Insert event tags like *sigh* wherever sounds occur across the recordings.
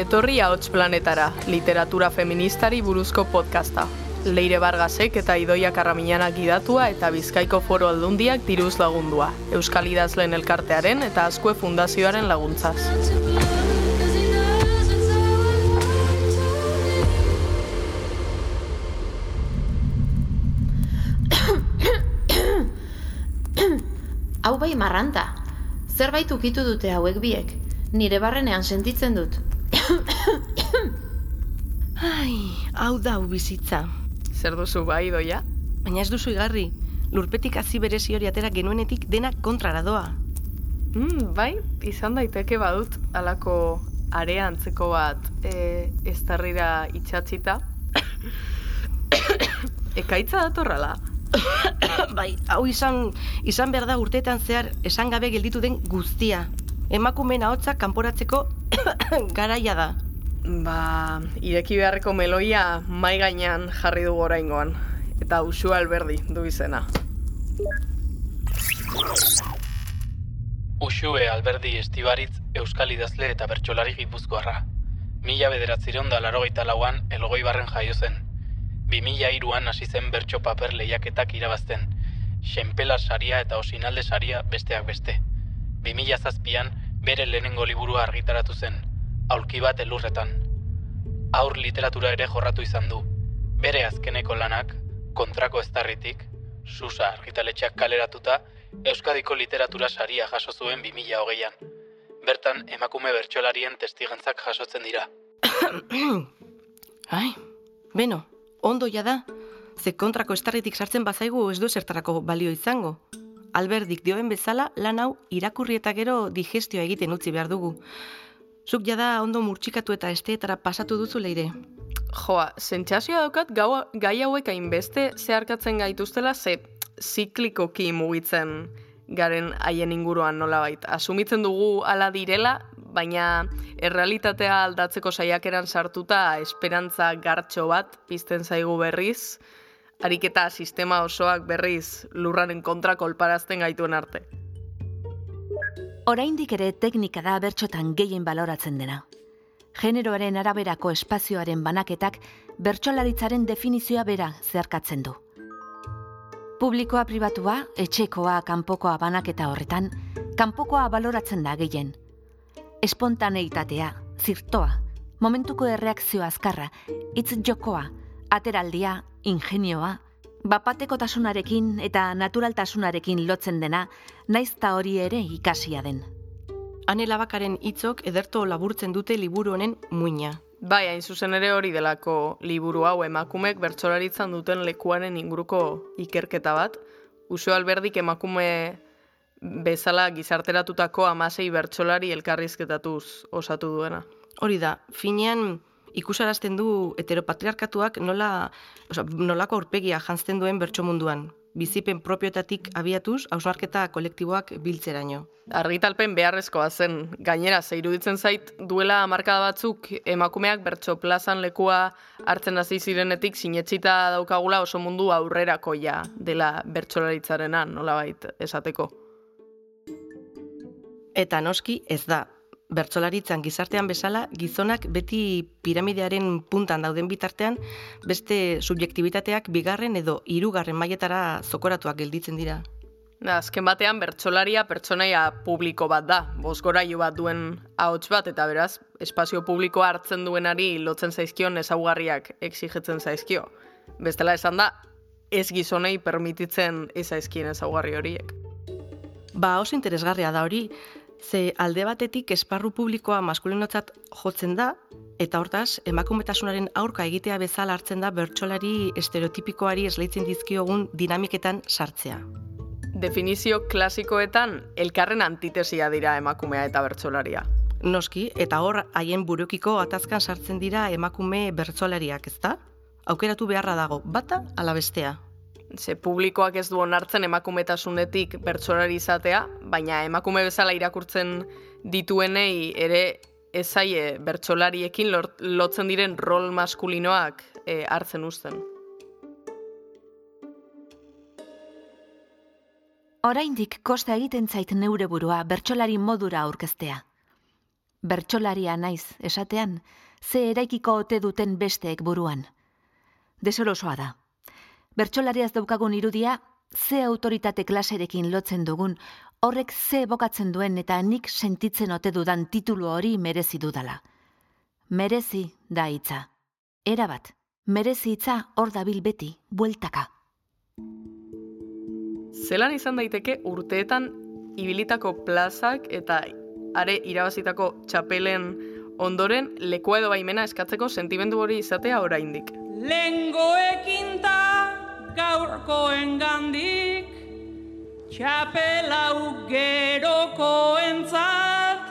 etorri ahots planetara, literatura feministari buruzko podcasta. Leire Bargasek eta Idoia Karramiñanak gidatua eta Bizkaiko Foro Aldundiak diruz lagundua. Euskal Idazleen Elkartearen eta Azkue Fundazioaren laguntzaz. Hau bai marranta. Zerbait ukitu dute hauek biek. Nire barrenean sentitzen dut. Ai, hau da bizitza. Zer duzu bai, Idoia? Baina ez duzu igarri. Lurpetik hazi berezi hori atera genuenetik dena kontrara doa. Mm, bai, izan daiteke badut alako area antzeko bat e, estarrira itxatzita. *coughs* Ekaitza datorrala. *coughs* bai, hau izan, izan behar da urteetan zehar esan gabe gelditu den guztia. Emakumeen ahotsa kanporatzeko *coughs* garaia da. Ba, ireki beharreko meloia mai gainean jarri dugu oraingoan. Eta usua alberdi du izena. Uxue Alberdi Estibaritz Euskal Idazle eta Bertsolari Gipuzkoarra. Mila bederatzireun da larogeita lauan elgoi barren jaio zen. Bi mila iruan hasi zen bertso paper lehiaketak irabazten. Xenpela saria eta osinalde saria besteak beste. Bi mila zazpian bere lehenengo liburua argitaratu zen. Aulki bat elurretan. Aur literatura ere jorratu izan du. Bere azkeneko lanak, kontrako eztarritik, Susa argitaletxeak kaleratuta, Euskadiko literatura saria jaso zuen 2008an. Bertan, emakume bertsolarien testigantzak jasotzen dira. *coughs* Ai, beno, ondo ja da. Ze kontrako estarritik sartzen bazaigu ez du zertarako balio izango. Alberdik dioen bezala lan hau irakurri eta gero digestioa egiten utzi behar dugu. Zuk jada ondo murtsikatu eta esteetara pasatu duzu leire. Joa, sentsazioa daukat gau, gai hauek hainbeste zeharkatzen gaituztela ze ziklikoki mugitzen garen haien inguruan nolabait. Asumitzen dugu hala direla, baina errealitatea aldatzeko saiakeran sartuta esperantza gartxo bat pizten zaigu berriz, ariketa sistema osoak berriz lurraren kontra kolparazten gaituen arte. Oraindik ere teknika da bertxotan gehien baloratzen dena. Generoaren araberako espazioaren banaketak bertsolaritzaren definizioa bera zeharkatzen du. Publikoa pribatua, etxekoa, kanpokoa banaketa horretan, kanpokoa baloratzen da gehien. Espontaneitatea, zirtoa, momentuko erreakzio azkarra, hitz jokoa, ateraldia, ingenioa, bapatekotasunarekin eta naturaltasunarekin lotzen dena, naizta hori ere ikasia den. Ane labakaren hitzok ederto laburtzen dute liburu honen muina. Bai, hain zuzen ere hori delako liburu hau emakumek bertsolaritzan duten lekuaren inguruko ikerketa bat. Uso alberdik emakume bezala gizarteratutako amasei bertsolari elkarrizketatuz osatu duena. Hori da, finean ikusarazten du heteropatriarkatuak nola, oza, nolako aurpegia jantzten duen bertso munduan. Bizipen propioetatik abiatuz, hausnarketa kolektiboak biltzeraino. Argitalpen beharrezkoa zen, gainera, ze iruditzen zait duela hamarkada batzuk emakumeak bertso plazan lekua hartzen hasi zirenetik sinetsita daukagula oso mundu aurrerakoia dela bertsolaritzarena, nolabait esateko. Eta noski ez da. Bertsolaritzan gizartean bezala, gizonak beti piramidearen puntan dauden bitartean, beste subjektibitateak bigarren edo hirugarren mailetara zokoratuak gelditzen dira. Azken batean bertsolaria pertsonaia publiko bat da, bozgorailu bat duen ahots bat, eta beraz, espazio publikoa hartzen duenari lotzen zaizkion ezaugarriak exigetzen zaizkio. Bestela esan da, ez gizonei permititzen ez zaizkien ezaugarri horiek. Ba, oso interesgarria da hori, ze alde batetik esparru publikoa maskulinotzat jotzen da, eta hortaz, emakumetasunaren aurka egitea bezala hartzen da bertsolari estereotipikoari esleitzen dizkiogun dinamiketan sartzea. Definizio klasikoetan, elkarren antitesia dira emakumea eta bertsolaria. Noski, eta hor haien burukiko atazkan sartzen dira emakume bertsolariak, ezta? Aukeratu beharra dago, bata ala bestea. Ze publikoak ez du onartzen emakumetasunetik bertsolari izatea, baina emakume bezala irakurtzen dituenei ere ezaie bertsolariekin lotzen diren rol maskulinoak eh, hartzen uzten. Oraindik kosta egiten zait neure burua bertsolari modura aurkeztea. bertsolaria naiz esatean, ze eraikiko ote duten besteek buruan. Desolosoa da. Bertsolariaz daukagun irudia, ze autoritate klaserekin lotzen dugun, horrek ze bokatzen duen eta nik sentitzen ote dudan titulu hori merezi dudala. Merezi da hitza. Era bat, merezi hitza hor dabil beti, bueltaka. Zelan izan daiteke urteetan ibilitako plazak eta are irabazitako txapelen ondoren lekua edo baimena eskatzeko sentimendu hori izatea oraindik. Lengoekin ta gaurkoen gandik, txapelau geroko entzat.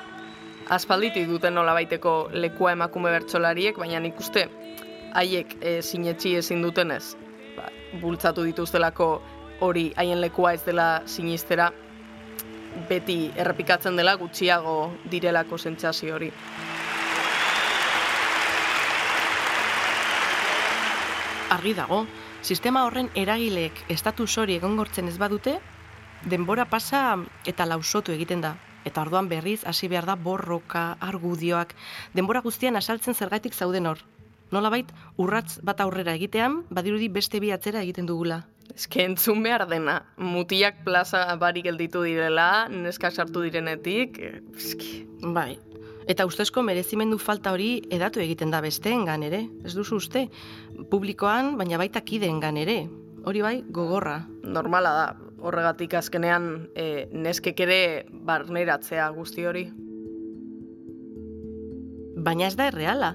Aspalditik duten nola baiteko lekua emakume bertsolariek, baina nik uste haiek e, sinetxi ezin dutenez, ba, bultzatu dituztelako hori haien lekua ez dela sinistera, beti errepikatzen dela gutxiago direlako sentsazio hori. Argi dago, sistema horren eragileek estatus hori egongortzen ez badute, denbora pasa eta lausotu egiten da. Eta orduan berriz hasi behar da borroka, argudioak, denbora guztian asaltzen zergatik zauden hor. Nolabait, urratz bat aurrera egitean, badirudi beste bi atzera egiten dugula. Eske entzun behar dena, mutiak plaza barik gelditu direla, neska sartu direnetik, eski. Bai, eta ustezko merezimendu falta hori edatu egiten da besteengan ere, ez duzu uste? Publikoan, baina baita kideengan ere, hori bai, gogorra. Normala da, horregatik azkenean e, neskek ere barneratzea guzti hori. Baina ez da erreala,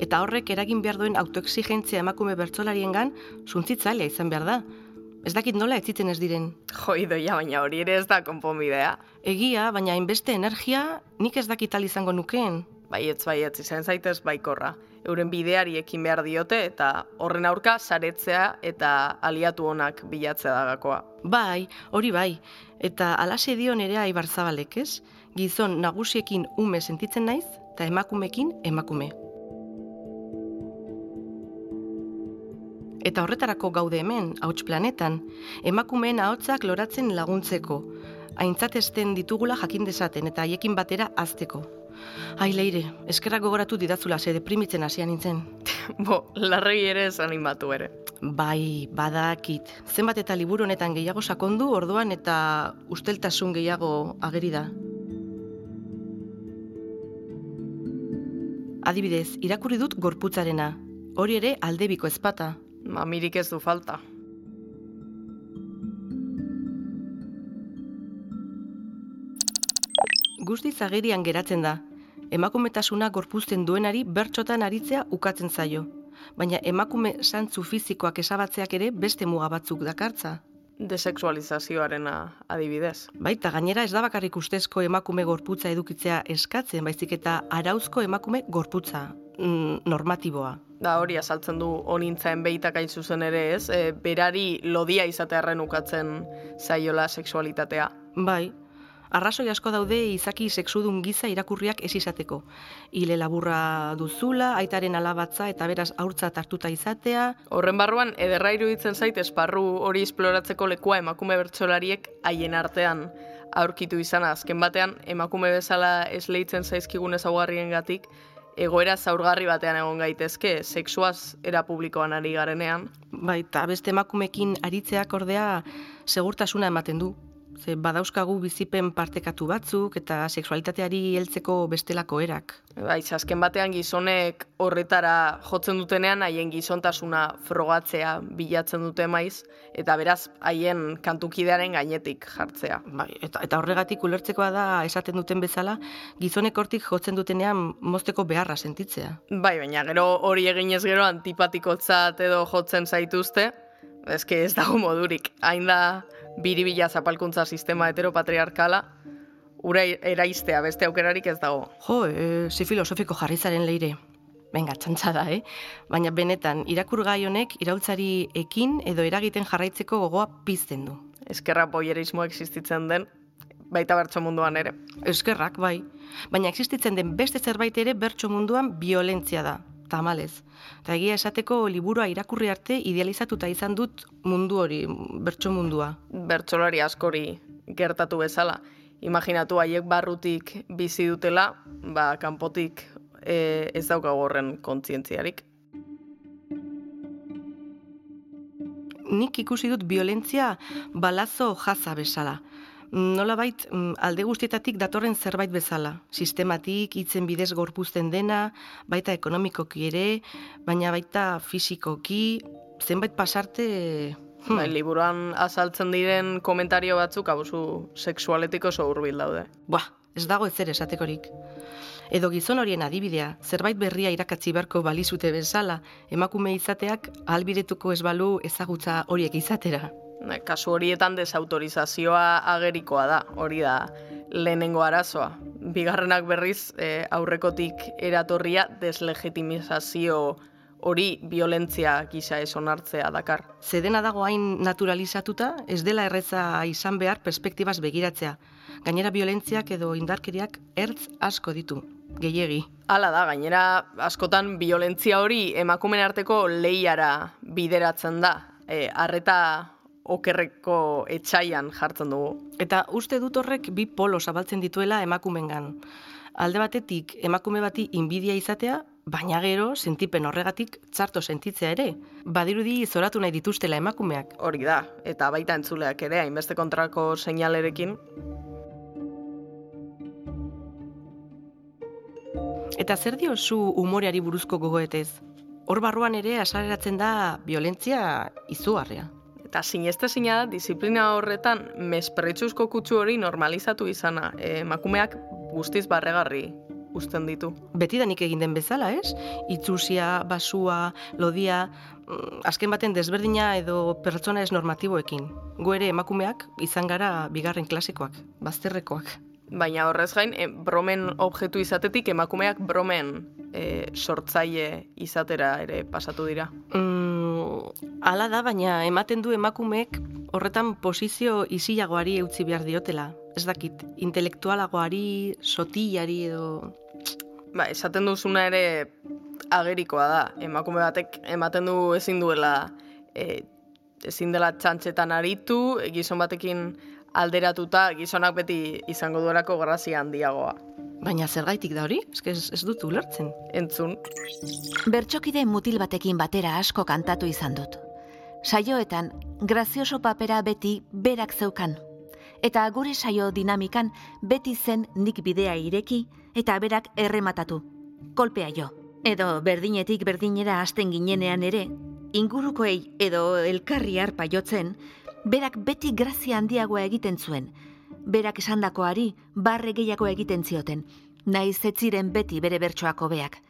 eta horrek eragin behar duen autoexigentzia emakume bertsolariengan suntzitzailea izan behar da. Ez dakit nola etzitzen ez diren. Joi doia, baina hori ere ez da konponbidea. Egia, baina hainbeste energia nik ez dakit izango nukeen. Baietz, baietz, izan zaitez baikorra. Euren bideari ekin behar diote eta horren aurka saretzea eta aliatu onak bilatzea dagakoa. Bai, hori bai. Eta alase dio nerea ibarzabalek, ez? Gizon nagusiekin ume sentitzen naiz, eta emakumekin emakume. Eta horretarako gaude hemen, hauts planetan, emakumeen ahotsak loratzen laguntzeko, aintzatesten ditugula jakin dezaten eta haiekin batera azteko. Ai, leire, eskerrak gogoratu didazula ze deprimitzen hasian nintzen. *laughs* Bo, larregi ere ez animatu ere. Bai, badakit. Zenbat eta liburu honetan gehiago sakondu orduan eta usteltasun gehiago ageri da. Adibidez, irakurri dut gorputzarena. Hori ere aldebiko ezpata. Mamirik ez du falta. Guztiz agerian geratzen da. Emakumetasuna gorpuzten duenari bertxotan aritzea ukatzen zaio. Baina emakume santzu fizikoak esabatzeak ere beste muga batzuk dakartza. Desexualizazioarena adibidez. Baita gainera ez da bakarrik ustezko emakume gorputza edukitzea eskatzen, baizik eta arauzko emakume gorputza mm, normatiboa. Da hori azaltzen du onintzaen behitak hain zuzen ere ez, e, berari lodia izatearen ukatzen zaiola sexualitatea. Bai, arrazoi asko daude izaki sexudun giza irakurriak ez izateko. Ile laburra duzula, aitaren alabatza eta beraz aurtza hartuta izatea. Horren barruan, ederra iruditzen zait esparru hori esploratzeko lekua emakume bertsolariek haien artean aurkitu izana. Azken batean, emakume bezala esleitzen zaizkigun ezaugarrien gatik, egoera zaurgarri batean egon gaitezke, sexuaz era publikoan ari garenean. Bai, eta beste emakumekin aritzeak ordea segurtasuna ematen du. Ze badauzkagu bizipen partekatu batzuk eta sexualitateari heltzeko bestelako erak. Bai, azken batean gizonek horretara jotzen dutenean haien gizontasuna frogatzea bilatzen dute maiz eta beraz haien kantukidearen gainetik jartzea. Bai, eta, eta horregatik ulertzekoa da esaten duten bezala, gizonek hortik jotzen dutenean mozteko beharra sentitzea. Bai, baina gero hori eginez gero antipatikotzat edo jotzen zaituzte, eske ez dago modurik. Hain da biribila zapalkuntza sistema heteropatriarkala, ura eraistea beste aukerarik ez dago. Jo, e, zi filosofiko jarrizaren leire. Benga, txantza da, eh? Baina benetan, irakurgai honek iraultzari ekin edo eragiten jarraitzeko gogoa pizten du. Eskerra boierismo existitzen den, baita bertso munduan ere. Eskerrak, bai. Baina existitzen den beste zerbait ere bertso munduan violentzia da, tamalez. Eta egia esateko liburua irakurri arte idealizatuta izan dut mundu hori, bertso mundua. Bertsolari askori gertatu bezala. Imaginatu haiek barrutik bizi dutela, ba, kanpotik e, ez daukagu horren kontzientziarik. Nik ikusi dut violentzia balazo jaza bezala. Nolabait mm, alde guztietatik datorren zerbait bezala. Sistematik, hitzen bidez gorpuzten dena, baita ekonomikoki ere, baina baita fisikoki, zenbait pasarte... Hmm. Bai, liburuan azaltzen diren komentario batzuk abusu sexualetik oso hurbil daude. Buah, ez dago ezer esatekorik. Edo gizon horien adibidea, zerbait berria irakatzi beharko balizute bezala, emakume izateak ahalbidetuko ez balu ezagutza horiek izatera. Ne, Kasu horietan desautorizazioa agerikoa da, hori da lehenengo arazoa. Bigarrenak berriz eh, aurrekotik eratorria deslegitimizazio hori violentzia gisa ez onartzea dakar. Zedena dago hain naturalizatuta, ez dela erreza izan behar perspektibaz begiratzea. Gainera violentziak edo indarkeriak ertz asko ditu, gehiegi. Hala da, gainera askotan violentzia hori emakumen arteko lehiara bideratzen da. E, arreta okerreko etxaian jartzen dugu. Eta uste dut horrek bi polo zabaltzen dituela emakumengan. Alde batetik emakume bati inbidia izatea, baina gero sentipen horregatik txarto sentitzea ere. Badirudi zoratu nahi dituztela emakumeak. Hori da, eta baita entzuleak ere, hainbeste kontrako seinalerekin, Eta zer diozu umoreari buruzko gogoetez? Hor barruan ere asaleratzen da violentzia izugarria. Eta sineste da, disiplina horretan mesperritxuzko kutsu hori normalizatu izana. E, emakumeak guztiz barregarri uzten ditu. Betidanik egin den bezala, ez? Itzusia, basua, lodia, mm, azken baten desberdina edo pertsona ez normatiboekin. Gu ere emakumeak izan gara bigarren klasikoak, bazterrekoak. Baina horrez gain, e, bromen objektu izatetik emakumeak bromen e, sortzaile izatera ere pasatu dira. Mm, hala da, baina ematen du emakumeek horretan posizio isilagoari eutzi behar diotela. Ez dakit, intelektualagoari, sotillari edo... Ba, esaten duzuna ere agerikoa da. Emakume batek ematen du ezin duela e, ezin dela txantxetan aritu, gizon batekin alderatuta gizonak beti izango duelako grazia handiagoa. Baina zergaitik da hori? Ez, ez, ez dut ulertzen. Entzun, Bertxokide mutil batekin batera asko kantatu izan dut. Saioetan, grazioso papera beti berak zeukan. Eta gure saio dinamikan beti zen nik bidea ireki eta berak errematatu. Kolpea jo. Edo berdinetik berdinera hasten ginenean ere, ingurukoei edo elkarri harpa jotzen, berak beti grazia handiagoa egiten zuen. Berak esandakoari barre gehiago egiten zioten, naiz ez ziren beti bere bertsoak hobeak.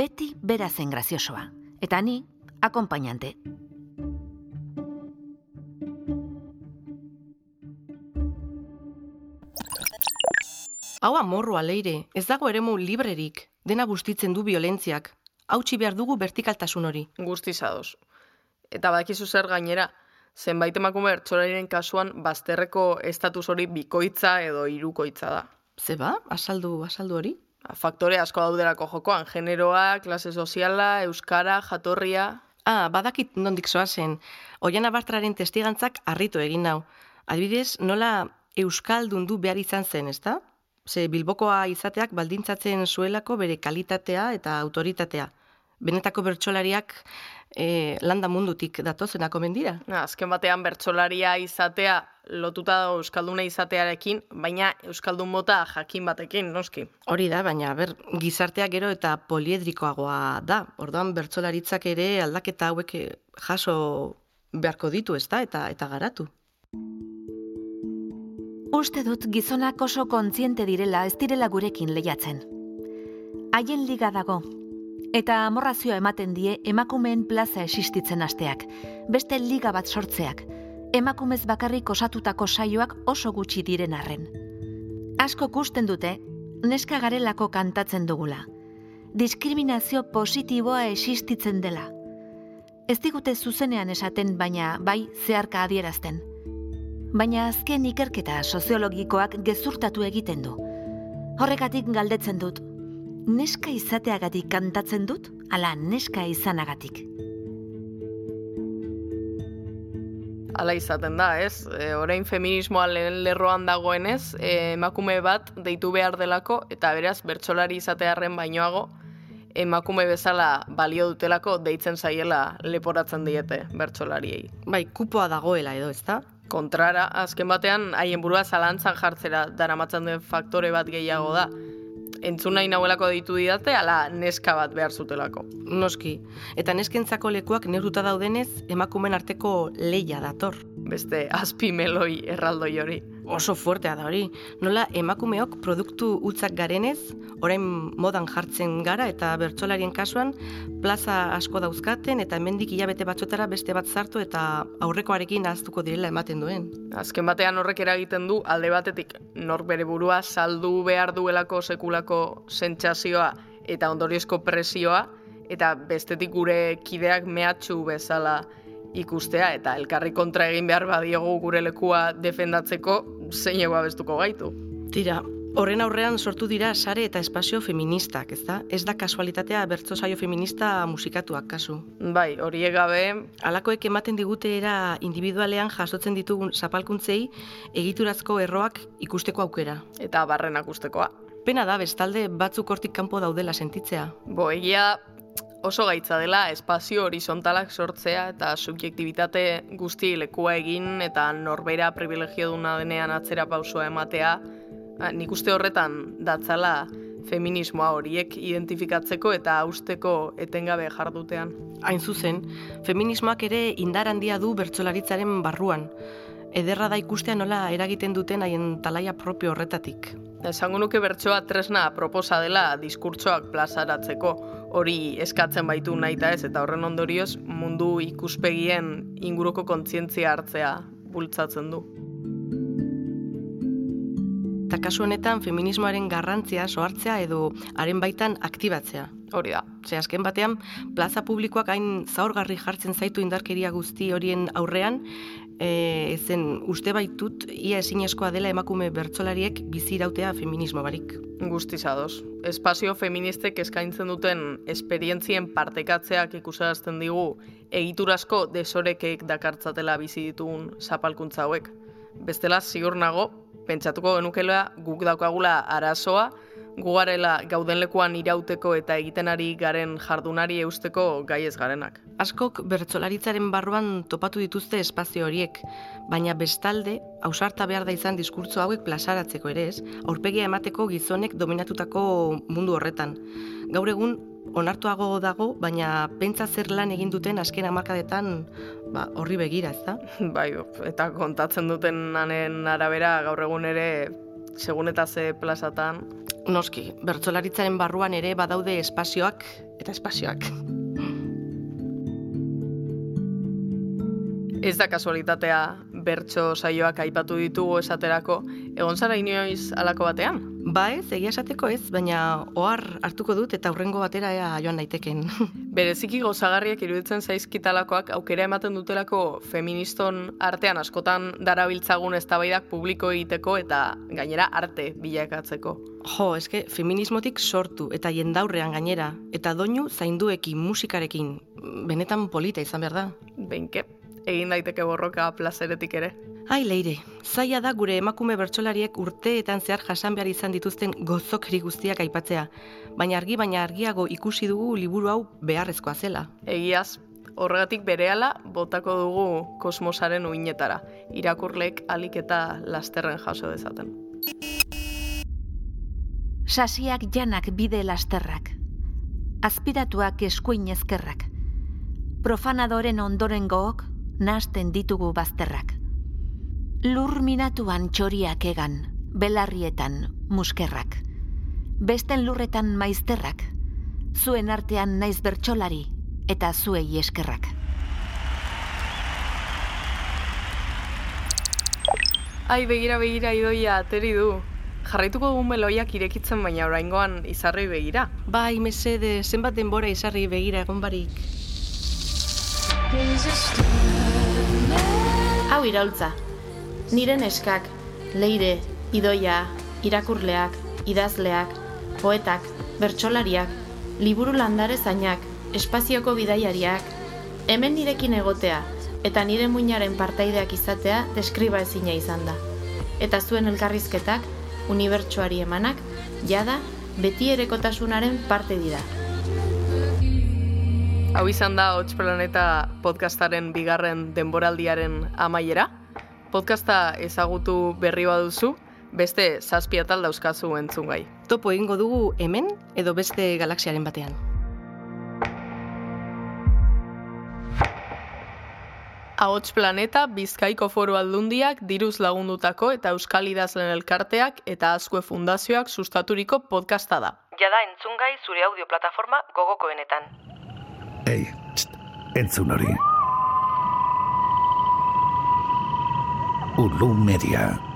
Beti bera zen graziosoa, eta ni akompainante. Hau amorrua leire, ez dago eremu librerik, dena bustitzen du violentziak. Hautsi behar dugu vertikaltasun hori. guztiz ados. Eta badakizu zer gainera, zenbait emakume bertsolariren kasuan bazterreko estatus hori bikoitza edo hirukoitza da. Zeba, asaldu, asaldu hori? Faktore asko daudelako jokoan, generoa, klase soziala, euskara, jatorria... Ah, badakit nondik zoazen. Oiana Bartraren testigantzak harritu egin nau. Adibidez, nola euskaldun du behar izan zen, ezta? Ze bilbokoa izateak baldintzatzen zuelako bere kalitatea eta autoritatea. Benetako bertsolariak e, landa mundutik datozenako mendira. Na, azken batean bertsolaria izatea lotuta dago euskalduna izatearekin, baina euskaldun mota jakin batekin, noski. Hori da, baina ber, gizartea gero eta poliedrikoagoa da. Orduan bertsolaritzak ere aldaketa hauek eh, jaso beharko ditu, ezta? Eta eta garatu. Uste dut gizonak oso kontziente direla ez direla gurekin lehiatzen. Haien liga dago. Eta amorrazioa ematen die emakumeen plaza existitzen hasteak, beste liga bat sortzeak, emakumez bakarrik osatutako saioak oso gutxi diren arren. Asko kusten dute, neska garelako kantatzen dugula. Diskriminazio positiboa existitzen dela. Ez digute zuzenean esaten, baina bai zeharka adierazten. Baina azken ikerketa soziologikoak gezurtatu egiten du. Horregatik galdetzen dut, neska izateagatik kantatzen dut, ala neska izanagatik. Hala izaten da, ez? E, orain feminismoa lehen lerroan dagoenez, e, emakume bat deitu behar delako, eta beraz, bertsolari izatearen bainoago, emakume bezala balio dutelako deitzen zaiela leporatzen diete bertsolariei. Bai, kupoa dagoela edo, ezta? Kontrara, azken batean, haien burua zalantzan jartzera daramatzen den faktore bat gehiago da. Entzun nahi nauelako deitu didate, ala neska bat behar zutelako. Noski. Eta neskentzako lekuak neurtuta daudenez, emakumen arteko leia dator. Beste, azpi meloi erraldoi hori. Oso fuertea da hori. Nola emakumeok produktu utzak garenez, orain modan jartzen gara eta bertsolarien kasuan plaza asko dauzkaten eta hemendik hilabete batzotara beste bat sartu eta aurrekoarekin ahaztuko direla ematen duen. Azken batean horrek eragiten du alde batetik nork bere burua saldu behar duelako sekulako sentsazioa eta ondoriozko presioa eta bestetik gure kideak mehatxu bezala ikustea eta elkarri kontra egin behar badiogu gure lekua defendatzeko zein bestuko gaitu. Tira, horren aurrean sortu dira sare eta espazio feministak, ez da? Ez da kasualitatea bertso saio feminista musikatuak kasu. Bai, hori gabe Halakoek ematen digute era individualean jasotzen ditugun zapalkuntzei egiturazko erroak ikusteko aukera. eta barrenak ustekoa. Pena da bestalde batzuk hortik kanpo daudela sentitzea. Bo, egia oso gaitza dela espazio horizontalak sortzea eta subjektibitate guzti lekua egin eta norbera privilegio duna denean atzera pausua ematea, ah, nik uste horretan datzala feminismoa horiek identifikatzeko eta usteko etengabe jardutean. Hain zuzen, feminismoak ere indar handia du bertsolaritzaren barruan. Ederra da ikustea nola eragiten duten haien talaia propio horretatik. Esango nuke bertsoa tresna proposa dela diskurtsoak plazaratzeko, hori eskatzen baitu nahi eta ez, eta horren ondorioz mundu ikuspegien inguruko kontzientzia hartzea bultzatzen du. Eta kasu honetan feminismoaren garrantzia sohartzea edo haren baitan aktibatzea. Hori da. Ze azken batean, plaza publikoak hain zaurgarri jartzen zaitu indarkeria guzti horien aurrean, e, zen uste baitut ia ezinezkoa dela emakume bertsolariek bizi irautea feminismo barik. Guztiz ados. Espazio feministek eskaintzen duten esperientzien partekatzeak ikusarazten digu egiturazko desorekek dakartzatela bizi ditugun zapalkuntza hauek. Bestela ziur nago, pentsatuko genukela guk daukagula arazoa, gugarela gauden lekuan irauteko eta egiten ari garen jardunari eusteko gai ez garenak. Askok bertsolaritzaren barruan topatu dituzte espazio horiek, baina bestalde, ausarta behar da izan diskurtso hauek plazaratzeko ere ez, aurpegia emateko gizonek dominatutako mundu horretan. Gaur egun, onartuago dago, baina pentsa zer lan egin duten azken hamarkadetan ba, horri begira, ez da? *laughs* Bai, eta kontatzen duten anen arabera gaur egun ere segun eta ze plazatan Noski, bertsolaritzaren barruan ere badaude espazioak eta espazioak. Ez da kasualitatea bertso saioak aipatu ditugu esaterako, egon zara inoiz alako batean? Ba ez, egia esateko ez, baina ohar hartuko dut eta hurrengo batera ea joan daiteken. *laughs* Bereziki gozagarriak iruditzen zaizkitalakoak aukera ematen dutelako feministon artean askotan darabiltzagun eztabaidak publiko egiteko eta gainera arte bilakatzeko. Jo, eske feminismotik sortu eta jendaurrean gainera, eta doinu zainduekin, musikarekin, benetan polita izan behar da. Benke, egin daiteke borroka plazeretik ere. Ai, leire, zaila da gure emakume bertsolariek urteetan zehar jasan behar izan dituzten gozokri guztiak aipatzea, baina argi baina argiago ikusi dugu liburu hau beharrezkoa zela. Egiaz, horregatik berehala botako dugu kosmosaren uinetara, irakurlek alik eta lasterren jaso dezaten. Sasiak janak bide lasterrak. Azpiratuak eskuin ezkerrak. Profanadoren ondoren gook, nasten ditugu bazterrak. Lur minatuan txoriak egan, belarrietan muskerrak. Besten lurretan maizterrak, zuen artean naiz bertsolari eta zuei eskerrak. Ai, begira, begira, idoia, ateri du. Jarraituko dugun meloiak irekitzen baina oraingoan izarrei begira. Bai, mesede, zenbat denbora izarri begira egon barik. Hau iraultza. Nire neskak, leire, idoia, irakurleak, idazleak, poetak, bertsolariak, liburu landare zainak, espazioko bidaiariak, hemen nirekin egotea, eta nire muinaren partaideak izatea deskriba ezina izan da. Eta zuen elkarrizketak, unibertsuari emanak, jada, beti erekotasunaren parte dira. Hau izan da Hots Planeta podcastaren bigarren denboraldiaren amaiera. Podcasta ezagutu berri baduzu, beste zazpiatal dauzkazu entzungai. Topo egingo dugu hemen edo beste galaxiaren batean. Ahots Planeta Bizkaiko Foru Aldundiak diruz lagundutako eta Euskal Idazlen Elkarteak eta Azkue Fundazioak sustaturiko podcasta da. Jada entzungai zure audio plataforma gogokoenetan. Ei, txt, entzun hori. Ulu Media.